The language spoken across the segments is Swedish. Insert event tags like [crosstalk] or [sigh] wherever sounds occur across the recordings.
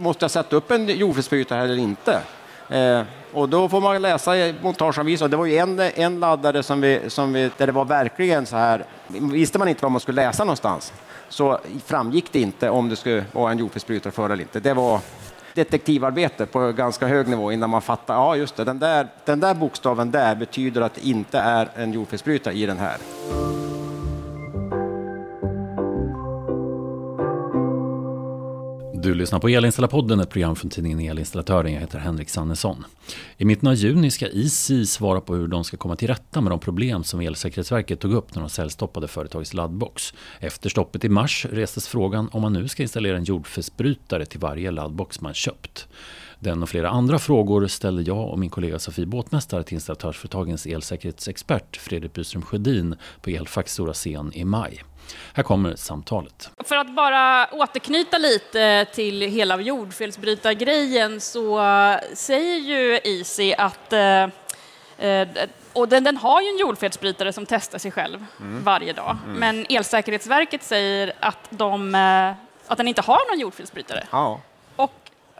Måste jag sätta upp en jordfelsbrytare eller inte? Eh, och då får man läsa i montageanvisningen. Det var ju en, en laddare som vi, som vi, där det var verkligen så här, visste man inte vad man skulle läsa någonstans så framgick det inte om det skulle vara en jordfelsbrytare för eller inte. Det var detektivarbete på ganska hög nivå innan man fattar, ja just det, den där, den där bokstaven där betyder att det inte är en jordfelsbrytare i den här. Du lyssnar på Elinstallarpodden, ett program från tidningen Elinstallatören. Jag heter Henrik Sannesson. I mitten av juni ska Easy svara på hur de ska komma till rätta med de problem som Elsäkerhetsverket tog upp när de säljstoppade företagets laddbox. Efter stoppet i mars restes frågan om man nu ska installera en jordfelsbrytare till varje laddbox man köpt. Den och flera andra frågor ställde jag och min kollega Sofie Båtmästare till installatörsföretagens elsäkerhetsexpert Fredrik Byström Sjödin på Elfax stora scen i maj. Här kommer samtalet. För att bara återknyta lite till hela jordfelsbrytargrejen så säger ju Easy att eh, eh, och den, den, har ju en jordfelsbrytare som testar sig själv mm. varje dag. Mm. Men Elsäkerhetsverket säger att, de, eh, att den inte har någon jordfelsbrytare. Ja. Och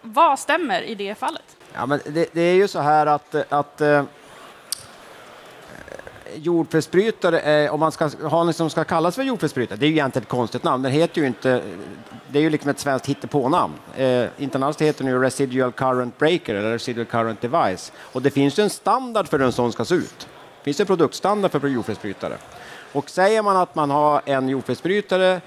vad stämmer i det fallet? Ja, men det, det är ju så här att, att jordfelsbrytare, om man ska ha något som ska kallas för jordfelsbrytare, det är ju egentligen ett konstigt namn. Den heter ju inte, det är ju liksom ett svenskt hittepånamn. Eh, internationellt heter den ju Residual Current Breaker eller Residual Current Device. Och det finns ju en standard för hur en sån ska se ut. Det finns en produktstandard för jordfelsbrytare. Och säger man att man har en jordfelsbrytare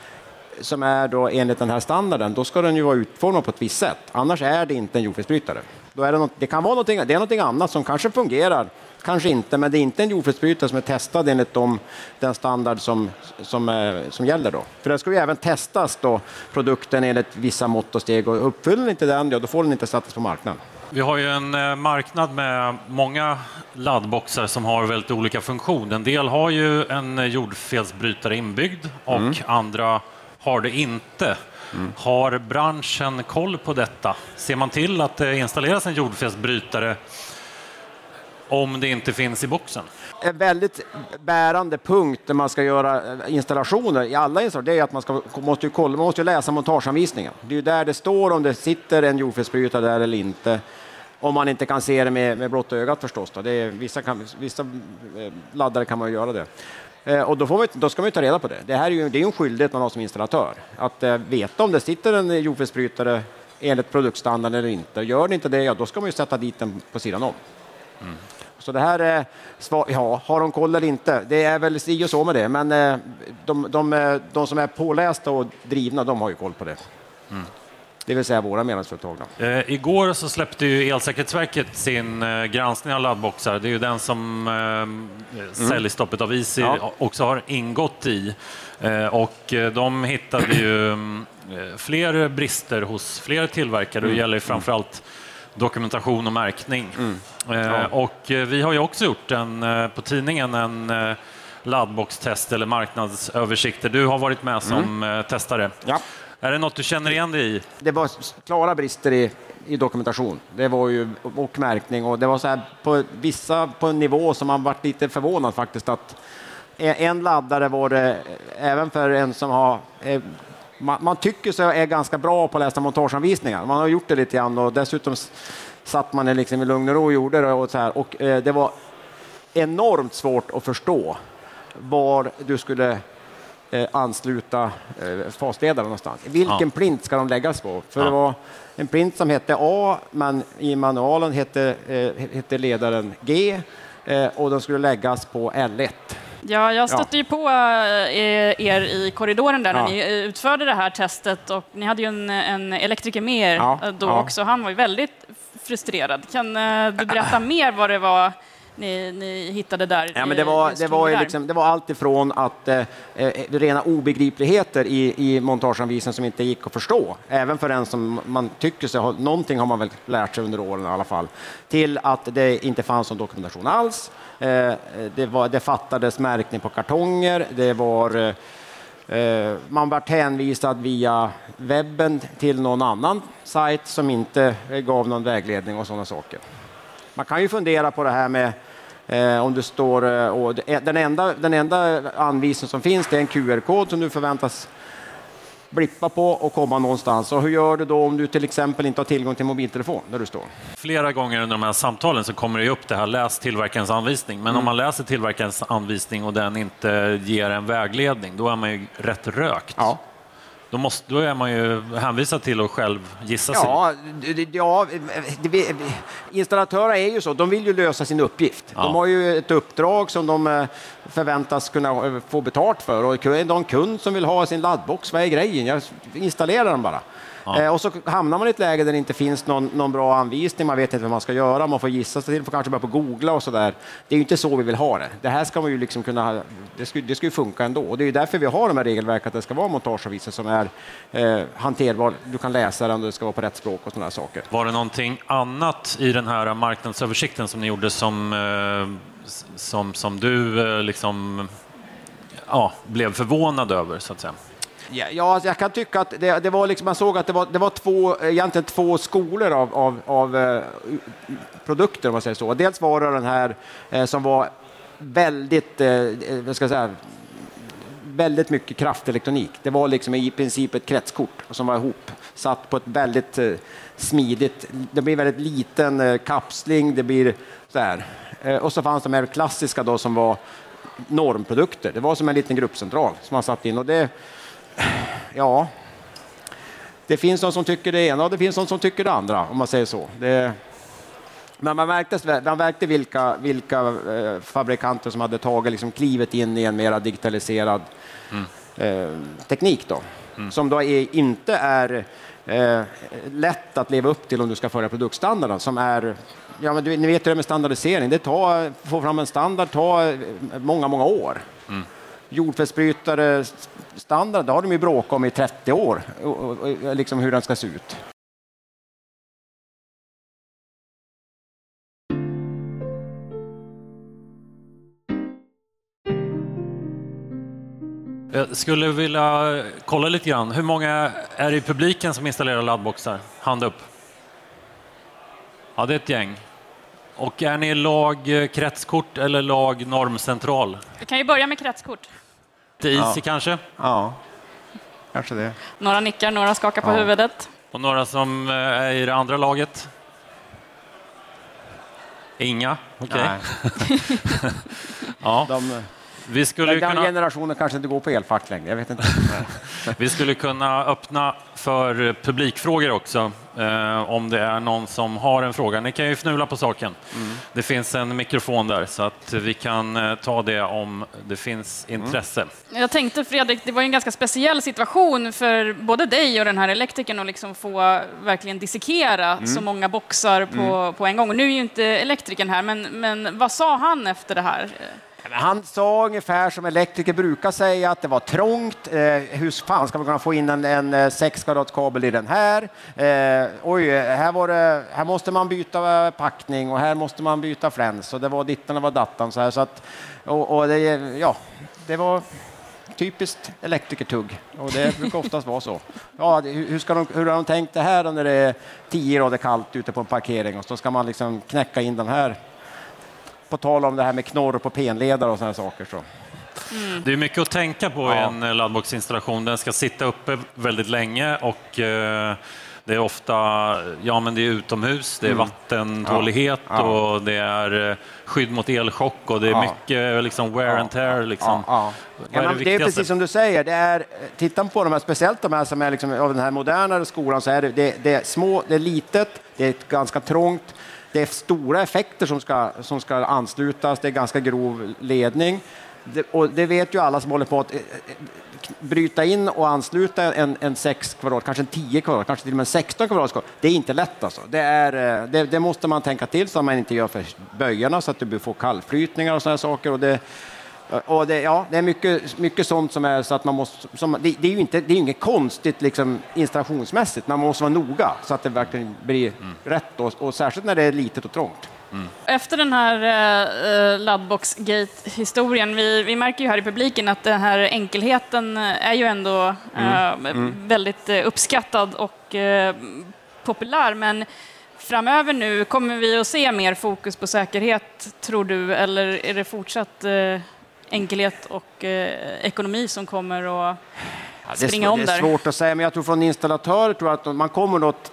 som är då enligt den här standarden, då ska den ju vara utformad på ett visst sätt. Annars är det inte en jordfelsbrytare. Då är det, något, det kan vara någonting, det är någonting annat som kanske fungerar kanske inte, men det är inte en jordfelsbrytare som är testad enligt de, den standard som, som, eh, som gäller. Då. För den ska ju även testas, då, produkten enligt vissa mått och steg. Och uppfyller den inte den, ja, då får den inte sättas på marknaden. Vi har ju en eh, marknad med många laddboxar som har väldigt olika funktion. En del har ju en jordfelsbrytare inbyggd och mm. andra har det inte. Mm. Har branschen koll på detta? Ser man till att det installeras en jordfelsbrytare om det inte finns i boxen? En väldigt bärande punkt när man ska göra eh, installationer i alla installationer, det är att man ska, måste, kolla, man måste läsa montageanvisningen. Det är där det står om det sitter en jordfelsbrytare där eller inte. Om man inte kan se det med, med blotta ögat förstås. Då. Det är, vissa, kan, vissa eh, laddare kan man göra det. Eh, och då, får då ska man ta reda på det. Det här är ju det är en skyldighet man har som installatör. Att eh, veta om det sitter en jordfelsbrytare enligt produktstandard eller inte. Gör det inte det, ja, då ska man ju sätta dit den på sidan om. Mm. Så det här är svar, ja, har de koll eller inte? Det är väl si och så med det, men eh, de, de, eh, de, som är pålästa och drivna, de har ju koll på det. Mm. Det vill säga våra medlemsföretag. Eh, igår så släppte ju Elsäkerhetsverket sin eh, granskning av laddboxar. Det är ju den som eh, mm. säljstoppet av Easy ja. också har ingått i. Eh, och eh, de hittade ju mm, fler brister hos fler tillverkare. Mm. Det gäller framförallt dokumentation och märkning. Mm. Eh, ja. Och eh, vi har ju också gjort en, eh, på tidningen en laddboxtest eller marknadsöversikter. Du har varit med som mm. testare. Ja. Är det något du känner igen dig i? Det var klara brister i, i dokumentation det var ju, och märkning. Och det var så här på vissa på en nivå som man varit lite förvånad faktiskt att en laddare var det även för en som har man, man, tycker sig är ganska bra på att läsa montageanvisningar. Man har gjort det lite grann och dessutom satt man liksom i lugn och ro och gjorde det. Och, så här. och eh, det var enormt svårt att förstå var du skulle eh, ansluta eh, fasledaren någonstans. Vilken ja. plint ska de läggas på? För ja. det var en plint som hette A, men i manualen hette, eh, hette ledaren G eh, och de skulle läggas på L1. Ja, jag stötte ja. ju på eh, er i korridoren där när ni eh, utförde det här testet och ni hade ju en, en elektriker med er ja. då också. Han var ju väldigt frustrerad. Kan du berätta [clears throat] mer vad det var ni, ni hittade där? Ja, men det, var, det, var liksom, det var allt ifrån att eh, rena obegripligheter i, i montageanvisningen som inte gick att förstå, även för den som man tycker sig ha, någonting har man väl lärt sig under åren i alla fall, till att det inte fanns någon dokumentation alls Eh, det, var, det fattades märkning på kartonger. Det var, eh, man var hänvisad via webben till någon annan sajt som inte gav någon vägledning och sådana saker. Man kan ju fundera på det här med Eh, om det står, och den, enda, den enda anvisning som finns det är en QR-kod som nu förväntas blippa på och komma någonstans. Och hur gör du då om du till exempel inte har tillgång till mobiltelefon där du står? Flera gånger under de här samtalen så kommer det upp det här, läs tillverkarens anvisning. Men mm. om man läser tillverkarens anvisning och den inte ger en vägledning, då är man ju rätt rökt. Ja. Då, måste, då är man ju hänvisad till att själv gissa ja, sig. Ja, installatörer är ju så, de vill ju lösa sin uppgift. Ja. De har ju ett uppdrag som de eh, förväntas kunna eh, få betalt för och är det någon kund som vill ha sin laddbox, vad är grejen? Jag installerar den bara. Ja. Eh, och så hamnar man i ett läge där det inte finns någon, någon, bra anvisning, man vet inte vad man ska göra, man får gissa sig till, får kanske börja på googla och så där. Det är ju inte så vi vill ha det. Det här ska man ju liksom kunna, det ska, det ska ju funka ändå. Och det är ju därför vi har de här regelverken, att det ska vara montageavvisare som är eh, hanterbar, du kan läsa den och det ska vara på rätt språk och sådana saker. Var det någonting annat i den här marknadsöversikten som ni gjorde som, eh, som, som du eh, liksom, ja, blev förvånad över, så att säga? Ja, ja, alltså jag kan tycka att det, det, var liksom, man såg att det var, det var två, egentligen två skolor av, av, av eh, produkter, om man säger så. Dels var det den här eh, som var väldigt, eh, eh vad ska jag säga, väldigt mycket kraftelektronik. Det var liksom i princip ett kretskort som var ihop, satt på ett väldigt eh, smidigt, det blir väldigt liten eh, kapsling, det blir så här. Eh, och så fanns de här klassiska då som var normprodukter. Det var som en liten gruppcentral som man satt in och det ja, det finns de som tycker det ena och det finns de som tycker det andra, om man säger så. Det, men man märkte, man märkte vilka, vilka eh, fabrikanter som hade tagit liksom klivet in i en mer digitaliserad mm. eh, teknik, då, mm. som då är, inte är eh, lätt att leva upp till om du ska följa produktstandarden, som är Ja, men du, ni vet hur det är med standardisering. Det tar, få fram en standard tar många, många år. Mm jordfelsbrytare standard, det har de ju bråkat om i 30 år, och, och, och, liksom hur den ska se ut. Jag skulle vilja kolla lite grann. Hur många är det i publiken som installerar laddboxar? Hand upp. Ja, det är ett gäng. Och är ni lag kretskort eller lag normcentral? Vi kan ju börja med kretskort. Lite Easy ja. kanske? Ja, kanske det. Några nickar, några skakar på ja. huvudet. Och några som eh, är i det andra laget? Inga? Okej. Okay. [laughs] ja. De, vi skulle den kunna... generationen kanske inte går på elfack längre. Jag vet inte. [laughs] vi skulle kunna öppna för publikfrågor också, eh, om det är någon som har en fråga. Ni kan ju fnula på saken. Mm. Det finns en mikrofon där, så att vi kan eh, ta det om det finns mm. intresse. Mm. Jag tänkte, Fredrik, det var en ganska speciell situation för både dig och den här elektrikern att liksom få verkligen dissekera mm. så många boxar på, mm. på en gång. Och nu är ju inte elektrikern här, men, men vad sa han efter det här? Han sa ungefär som elektriker brukar säga att det var trångt. Eh, hur fan ska man kunna få in en, en eh, 6 kabel i den här? Eh, oj, här, var det, här måste man byta eh, packning och här måste man byta fläns och det var dittan och var dattan. Så här, så att, och, och det, ja, det var typiskt elektrikertugg och det brukar oftast vara så. Ja, hur, ska de, hur har de tänkt det här när det är 10 grader kallt ute på en parkering och så ska man liksom knäcka in den här på tal om det här med knorr på penledare och sådana saker. Så. Mm. Det är mycket att tänka på ja. i en eh, laddboxinstallation. Den ska sitta uppe väldigt länge och eh, det är ofta ja, men det är utomhus, det är mm. vattentålighet ja. Ja. och det är eh, skydd mot elchock och det är mycket liksom wear and tear. Liksom. Det, det, är precis som du säger, det är, titta på de här, speciellt de här som är liksom, av den här modernare skolan, så är det, det, det är små, det är litet, det är ganska trångt, det är stora effekter som ska, som ska anslutas, det är ganska grov ledning. Det, och det vet ju alla som håller på att eh, eh, bryta in och ansluta en, en 6 kvadrat, kanske en 10 kvadrat, kanske till och med en 16 kvadrat. Det är inte lätt alltså. Det, är, eh, det, det måste man tänka till så att man inte gör för böjarna så att du får kallflytningar och sådana saker. Och det, och det, ja, det är mycket, mycket sånt som är så att man måste... Som, det, det, är ju inte, det är inget konstigt liksom, installationsmässigt, man måste vara noga så att det verkligen blir mm. rätt och, och, särskilt när det är litet och trångt. Mm. Efter den här eh, Laddbox-gate-historien, vi, vi märker ju här i publiken att den här enkelheten är ju ändå mm. eh, mm. väldigt eh, uppskattad och eh, populär, men framöver nu, kommer vi att se mer fokus på säkerhet, tror du, eller är det fortsatt eh, enkelhet och eh, ekonomi som kommer att det är, springa om det är där. svårt att säga, men jag tror från installatörer tror att man kommer att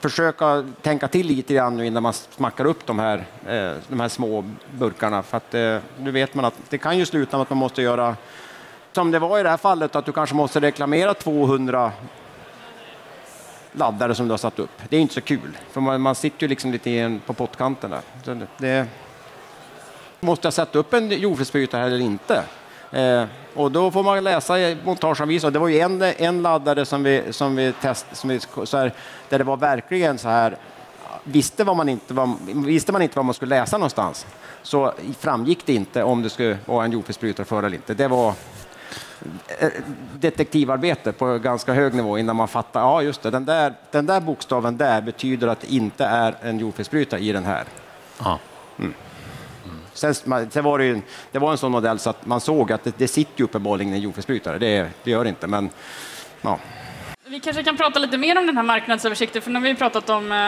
försöka tänka till lite grann nu innan man smackar upp de här, eh, de här små burkarna. För att eh, nu vet man att det kan ju sluta med att man måste göra som det var i det här fallet, att du kanske måste reklamera 200 laddare som du har satt upp. Det är inte så kul, för man, man sitter ju liksom lite på pottkanten där. Det, måste jag sätta upp en jordfelsbrytare eller inte? Eh, och då får man läsa i montageanvisningen. Det var ju en, en laddare som vi, som vi testade, där det var verkligen så här, visste, vad man inte, vad, visste man inte vad man skulle läsa någonstans så framgick det inte om det skulle vara en jordfelsbrytare för eller inte. Det var eh, detektivarbete på ganska hög nivå innan man fattar, ja just det, den där, den där bokstaven där betyder att det inte är en jordfelsbrytare i den här. Ja. Sen, sen var det, ju, det var en sån modell så att man såg att det, det sitter ju uppenbarligen en jordfelsbrytare. Det, det gör det inte, men ja. Vi kanske kan prata lite mer om den här marknadsöversikten, för nu har vi pratat om... Eh,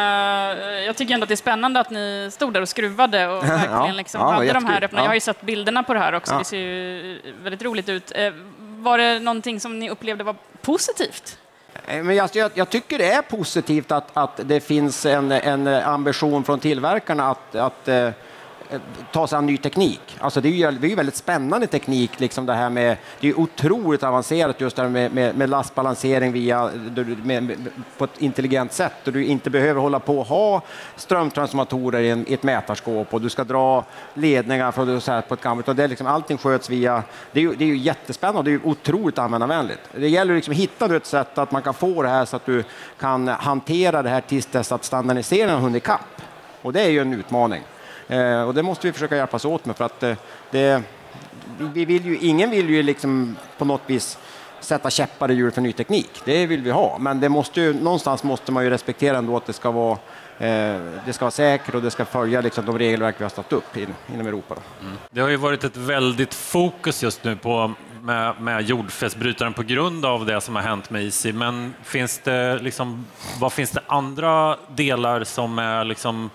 jag tycker ändå att det är spännande att ni stod där och skruvade och [laughs] verkligen liksom ja, hade de här öppna. Ja. Jag har ju sett bilderna på det här också, Ja. det ser ju väldigt roligt ut. Eh, var det någonting som ni upplevde var positivt? Eh, Men jag, jag, jag tycker det är positivt att, att det finns en, en ambition från tillverkarna att, att ta sig an ny teknik. Alltså det, är ju, det är ju väldigt spännande teknik, liksom det här med, det är otroligt avancerat just det här med, med, med lastbalansering via, med, med, på ett intelligent sätt. Och du inte behöver hålla på och ha strömtransformatorer i, en, i ett mätarskåp och du ska dra ledningar från, så här, på ett gammalt... Och det är liksom, allting sköts via... Det är ju, det är ju jättespännande och det är ju otroligt användarvänligt. Det gäller liksom att hitta ett sätt att man kan få det här så att du kan hantera det här tills dess att standardiseringen har hunnit ikapp. Och det är ju en utmaning. Eh, och det måste vi försöka hjälpas åt med för att eh, det, vi vill ju, ingen vill ju liksom på något vis sätta käppar i hjulet för ny teknik. Det vill vi ha, men det måste ju, någonstans måste man ju respektera ändå att det ska vara, eh, det ska vara säkert och det ska följa liksom, de regelverk vi har satt upp in, inom Europa. Då. Mm. Det har ju varit ett väldigt fokus just nu på med, med jordfelsbrytaren på grund av det som har hänt med Easy. Men finns det liksom, vad finns det andra delar som är liksom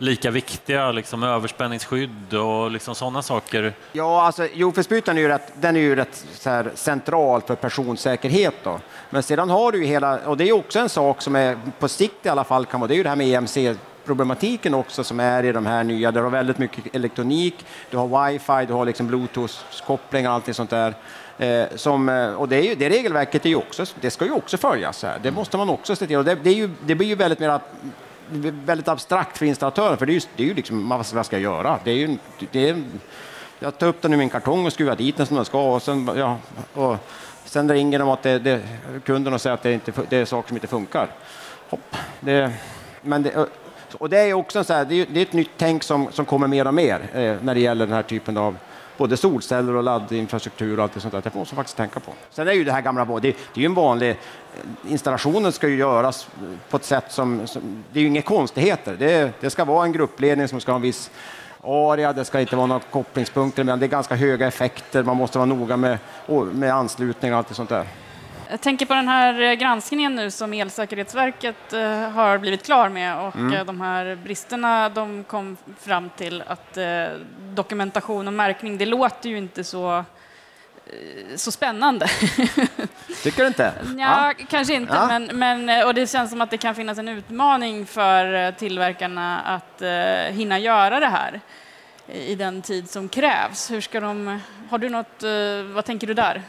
lika viktiga, liksom överspänningsskydd och liksom sådana saker? Ja, alltså jordfelsbrytaren är ju rätt, den är ju rätt så här, central för personsäkerhet. Då. Men sedan har du ju hela, och det är också en sak som är på sikt i alla fall, kan vara, det är ju det här med EMC problematiken också som är i de här nya, där du har väldigt mycket elektronik, du har wifi, du har liksom bluetooth-koppling och allting sånt där. Eh, som, eh, och det, är ju, det regelverket är ju också, det ska ju också följas. Här. Det måste man också se till. Och det, det, är ju, det blir ju väldigt mer väldigt abstrakt för installatören, för det är ju, det är ju liksom, vad jag ska göra? Det är ju, det är, jag tar upp den ur min kartong och skruvar dit den som den ska och sen, ja, och sen ringer de att det, det, kunden och säger att det, inte, det är saker som inte funkar. Hopp. Det, men det, och det är också en så här, det är, det är ett nytt tänk som, som kommer mer och mer eh, när det gäller den här typen av både solceller och laddinfrastruktur och allt det sånt där. Det måste man faktiskt tänka på. Sen är ju det här gamla, det, det är ju en vanlig, eh, installationen ska ju göras eh, på ett sätt som, som det är ju inga konstigheter. Det, det ska vara en gruppledning som ska ha en viss area, det ska inte vara några kopplingspunkter, men det är ganska höga effekter, man måste vara noga med, med anslutning och allt det sånt där. Jag tänker på den här eh, granskningen nu som Elsäkerhetsverket eh, har blivit klar med och Mm. eh, de här bristerna de kom fram till att dokumentation och märkning, det låter ju inte så, så spännande. [laughs] Tycker du inte? Ja, kanske inte, Ja. men, men, och det känns som att det kan finnas en utmaning för tillverkarna att eh, hinna göra det här i den tid som krävs. Hur ska de, har du något, eh, vad tänker du där?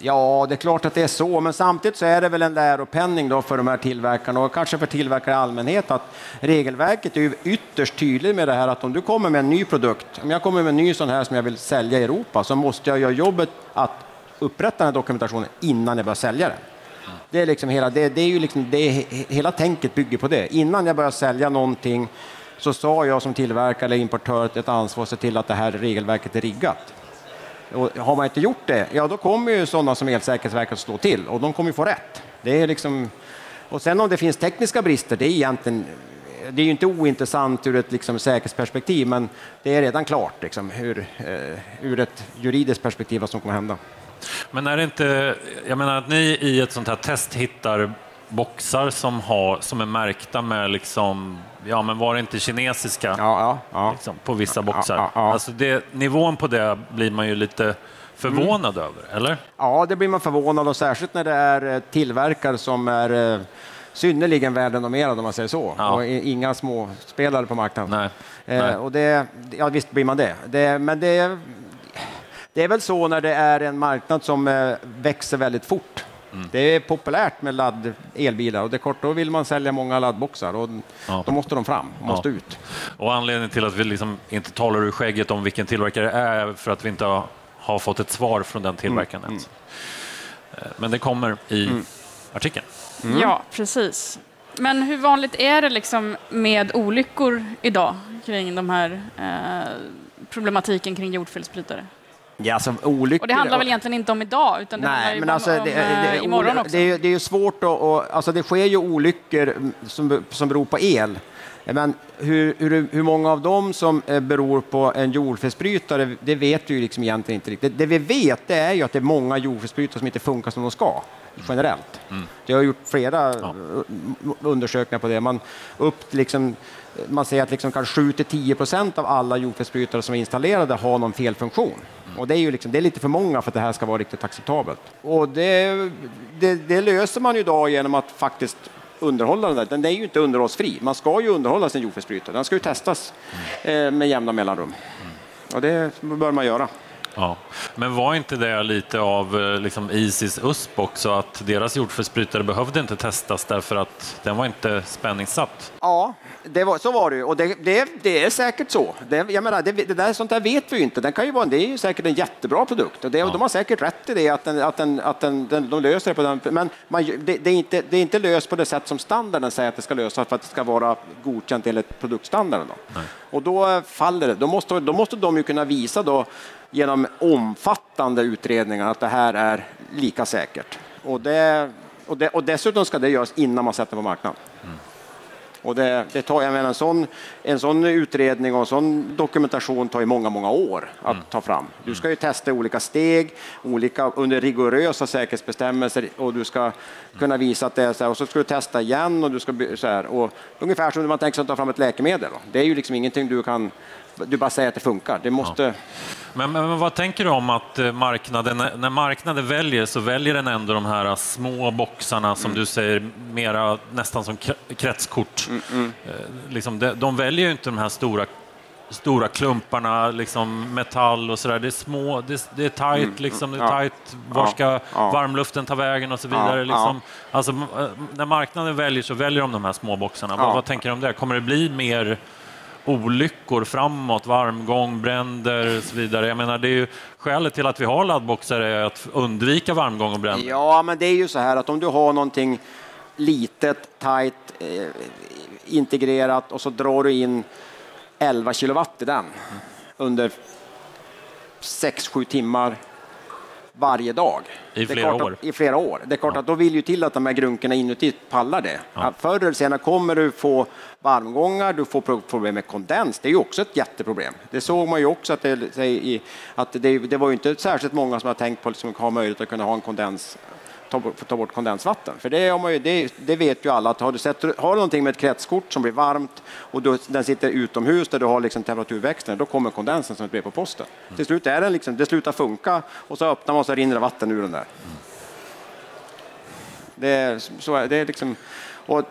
Ja, det är klart att det är så, men samtidigt så är det väl en läropenning då för de här tillverkarna och kanske för tillverkare i allmänhet att regelverket är ju ytterst tydligt med det här att om du kommer med en ny produkt, om jag kommer med en ny sån här som jag vill sälja i Europa så måste jag göra jobbet att upprätta den här dokumentationen innan jag börjar sälja den. Det är liksom hela, det, det är ju liksom, det är, hela tänket bygger på det. Innan jag börjar sälja någonting så sa jag som tillverkare eller importör ett ansvar att se till att det här regelverket är riggat. Och har man inte gjort det, ja då kommer ju sådana som Elsäkerhetsverket att slå till och de kommer ju få rätt. Det är liksom, och sen om det finns tekniska brister, det är egentligen det är ju inte ointressant ur ett liksom, säkerhetsperspektiv, men det är redan klart liksom, hur, eh, ur ett juridiskt perspektiv vad som kommer hända. Men är det inte, jag menar att ni i ett sånt här test hittar boxar som, har, som är märkta med liksom, ja men var det inte kinesiska Ja, ja, ja. liksom, på vissa boxar? Alltså det, nivån på det blir man ju lite förvånad mm. över, eller? Ja, det blir man förvånad och särskilt när det är eh, tillverkare som är eh, synnerligen välrenommerade om man säger så. Ja. Och inga små spelare på marknaden. Nej. Eh, Nej. och det, ja, visst blir man det. det men det, det är väl så när det är en marknad som eh, växer väldigt fort. Mm. Det är populärt med ladd elbilar och det kort, då vill man sälja många laddboxar och ja. då måste de fram, måste ja. ut. Och anledningen till att vi liksom inte talar ur skägget om vilken tillverkare det är för att vi inte har, har fått ett svar från den tillverkaren mm. mm. Men det kommer i mm. artikeln. Mm. Ja, precis. Men hur vanligt är det liksom med olyckor idag kring de här eh, problematiken kring jordfelsbrytare? Ja, alltså, olyckor... Och det handlar väl egentligen inte om idag, utan det Nej, handlar men alltså, om, det, det, det, imorgon också. Det är, det är svårt att... Och, alltså, det sker ju olyckor som, som beror på el. Men hur, hur, hur många av dem som eh, beror på en jordfelsbrytare, det vet vi ju liksom egentligen inte riktigt. Det, vi vet det är ju att det är många jordfelsbrytare som inte funkar som de ska generellt. Mm. Jag har gjort flera ja. undersökningar på det. Man, upp liksom, man säger att liksom kanske 7 10 procent av alla jordfelsbrytare som är installerade har någon felfunktion. Och det är, ju liksom, det är lite för många för att det här ska vara riktigt acceptabelt. Och det, det, det löser man ju idag genom att faktiskt underhålla den där. Den är ju inte underhållsfri. Man ska ju underhålla sin jordfelsbrytare. Den ska ju testas mm. med jämna mellanrum. Mm. Och det bör man göra. Ja. Men var inte det lite av eh, liksom, Isis USP också, att deras jordfelsbrytare behövde inte testas därför att den var inte spänningssatt? Ja, det var, så var det ju. Och det, det, det är säkert så. Det, jag menar, det, det, där, sånt där vet vi ju inte. Den kan ju vara, det är ju säkert en jättebra produkt och det, ja. de har säkert rätt i det, att, den, att, den, att den, den, de löser det på den. Men man, det, är inte, det är inte löst på det sätt som standarden säger att det ska lösas för att det ska vara godkänt enligt produktstandarden. Då. Och då eh, faller det. Då måste, då måste de ju kunna visa då genom omfattande utredningar att det här är lika säkert. Och, det, och, det, och dessutom ska det göras innan man sätter på marknaden. Mm. Och det, det, tar, jag menar, en, sån, en sån utredning och en sån dokumentation tar ju många, många år att mm. ta fram. Du ska ju testa olika steg, olika, under rigorösa säkerhetsbestämmelser och du ska kunna visa att det är så här, och så ska du testa igen och du ska så här, och ungefär som när man tänker sig att ta fram ett läkemedel. Det är ju liksom ingenting du kan du bara säger att det funkar. Det måste... Ja. Men, men, vad tänker du om att eh, marknaden, när marknaden väljer så väljer den ändå de här små boxarna som mm. du säger, mera nästan som kretskort. Mm, mm. Eh, liksom, de, de väljer ju inte de här stora stora klumparna, liksom metall och sådär. Det är små, det, det är tajt, mm, liksom, det är tajt. Var ska ja, ja. varmluften ta vägen och så vidare. Liksom. Alltså, eh, när marknaden väljer så väljer de de här små boxarna. Vad, vad tänker du om det? Kommer det bli mer olyckor framåt, varmgång, bränder och så vidare. Jag menar, det är ju skälet till att vi har laddboxar är att undvika varmgång och bränder. Ja, men det är ju så här att om du har någonting litet, tajt, eh, integrerat och så drar du in 11 kilowatt i den under 6-7 timmar varje dag. I flera år? Att, I flera år. Det är klart ja. att då vill ju till att de här grunkorna inuti pallar det. Ja. Förr eller senare kommer du få varmgångar, du får problem med kondens. Det är ju också ett jätteproblem. Det såg man ju också att det, att det, det var ju inte särskilt många som har tänkt på att liksom ha möjlighet att kunna ha en kondens ta bort, ta bort kondensvatten. För det, har man ju, det, det, vet ju alla att har du, sett, har du någonting med ett kretskort som blir varmt och du, den sitter utomhus där du har liksom temperaturväxlaren, då kommer kondensen som ett brev på posten. Mm. Till slut är den liksom, det slutar funka och så öppnar man och så rinner vatten ur den där. Det, så är, det är liksom, och,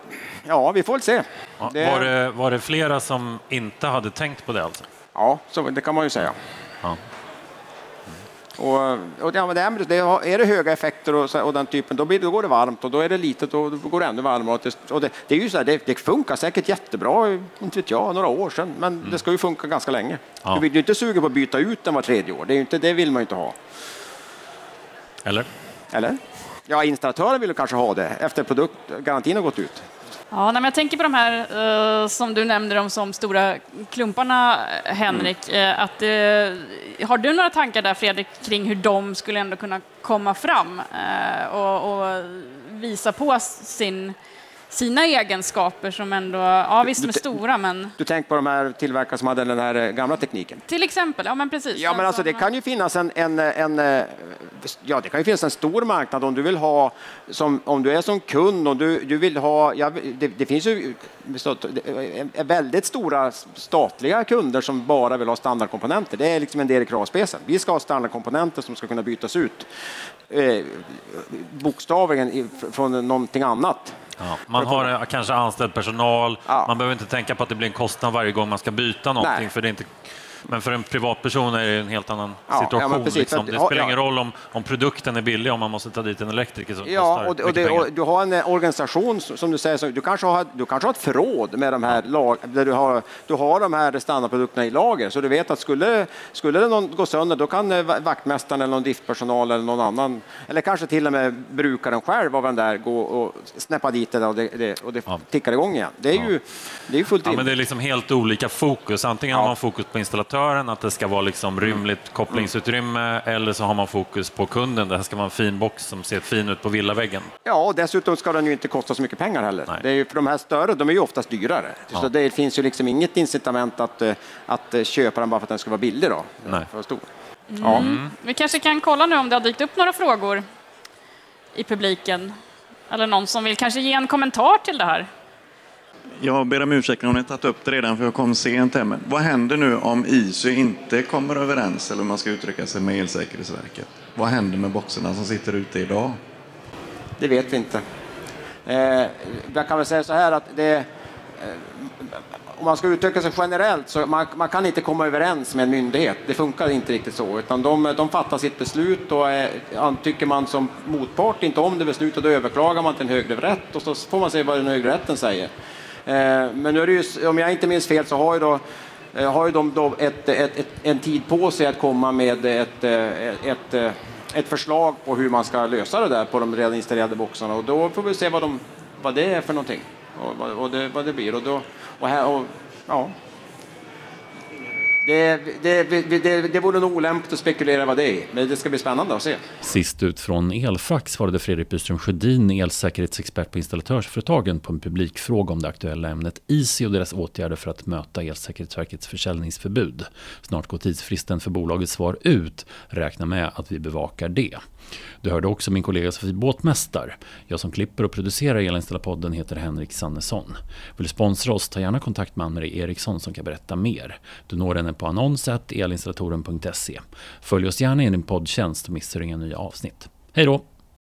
ja, vi får väl se. Ja, det, var, det, var det flera som inte hade tänkt på det alltså? Ja, så, det kan man ju säga. Ja. Och, och ja, det, är, det, är det höga effekter och, och den typen, då, blir, då går det varmt och då är det litet och då går det ännu varmare. Och det, och det, det är ju så här, det, det, funkar säkert jättebra, inte vet jag, några år sedan, men mm. det ska ju funka ganska länge. Ja. Du blir ju inte sugen på att byta ut den var tredje år, det, är inte, det vill man ju inte ha. Eller? Eller? Ja, installatören vill kanske ha det efter produktgarantin har gått ut. Ja, men jag tänker på de här uh, som du nämnde, de som stora klumparna, Henrik. Mm. Uh, att, uh, har du några tankar där, Fredrik, kring hur de skulle ändå kunna komma fram och, och, visa på sin sina egenskaper som ändå, ja visst de är stora men... Du tänker på de här tillverkare som hade den här eh, gamla tekniken? Till exempel, ja men precis. Ja men alltså det kan ju finnas en, en, en, eh, ja det kan ju finnas en stor marknad om du vill ha, som, om du är som kund och du, du vill ha, ja, det, det finns ju väldigt stora statliga kunder som bara vill ha standardkomponenter. Det är liksom en del i kravspecen. Vi ska ha standardkomponenter som ska kunna bytas ut eh, bokstavligen från någonting annat. Ja, man har eh, kanske anställd personal, ja. man behöver inte tänka på att det blir en kostnad varje gång man ska byta någonting. Nej. För det är inte men för en privatperson är det en helt annan ja, situation. Ja, liksom. Det spelar ingen roll om, om produkten är billig om man måste ta dit en elektriker som ja, och, och, det, och Du har en eh, organisation som du säger, du kanske har, du kanske har ett förråd med de här lag, där du har, du har de här standardprodukterna i lager, så du vet att skulle, skulle det någon gå sönder, då kan eh, vaktmästaren eller någon driftpersonal eller någon annan, eller kanske till och med brukaren själv av den där, gå och snäppa dit det och det, det, och det ja. tickar igång igen. Det är ju, det är fullt ja, men Det är liksom helt olika fokus. Antingen har man fokus på installation installatören, att det ska vara liksom rymligt kopplingsutrymme, eller så har man fokus på kunden. Det här ska vara en fin box som ser fin ut på villaväggen. Ja, och dessutom ska den ju inte kosta så mycket pengar heller. Det är ju, för de här större, de är ju oftast dyrare. Ja. Så det finns ju liksom inget incitament att, eh, att eh, köpa den bara för att den ska vara billig då. Nej. För stor. Mm. Ja. Mm. Vi kanske kan kolla nu om det har dykt upp några frågor i publiken. Eller någon som vill kanske ge en kommentar till det här. Jag ber om ursäkt om ni tagit upp det redan för jag kom sent hem. Vad händer nu om ISU inte kommer överens, eller om man ska uttrycka sig med Elsäkerhetsverket? Vad händer med boxarna som sitter ute idag? Det vet vi inte. Eh, jag kan väl säga så här att det, eh, om man ska uttrycka sig generellt så man, man, kan inte komma överens med en myndighet. Det funkar inte riktigt så, utan de, de fattar sitt beslut och eh, är, tycker man som motpart inte om det beslutet, då överklagar man till en högre rätt och så får man se vad den högre rätten säger. Eh, men nu är det ju, om jag inte minns fel så har ju, då, eh, har ju de då ett, ett, ett, en tid på sig att komma med ett, eh, ett, eh, ett förslag på hur man ska lösa det där på de redan installerade boxarna och då får vi se vad, de, vad det är för någonting och, och det, vad det blir. Och då, och här, och, ja. Det, det, det, det vore nog olämpligt att spekulera vad det är, men det ska bli spännande att se. Sist ut från Elfax var det Fredrik Byström Sjödin, elsäkerhetsexpert på installatörsföretagen, på en publikfråga om det aktuella ämnet ISI och deras åtgärder för att möta Elsäkerhetsverkets försäljningsförbud. Snart går tidsfristen för bolagets svar ut. Räkna med att vi bevakar det. Du hörde också min kollega Sofie Båtmästar. Jag som klipper och producerar Elinstallapodden heter Henrik Sannesson. Vill du sponsra oss, ta gärna kontakt med Ann-Marie Eriksson som kan berätta mer. Du når henne på annonset elinstallatoren.se. Följ oss gärna i din poddtjänst och missar inga nya avsnitt. Hej då!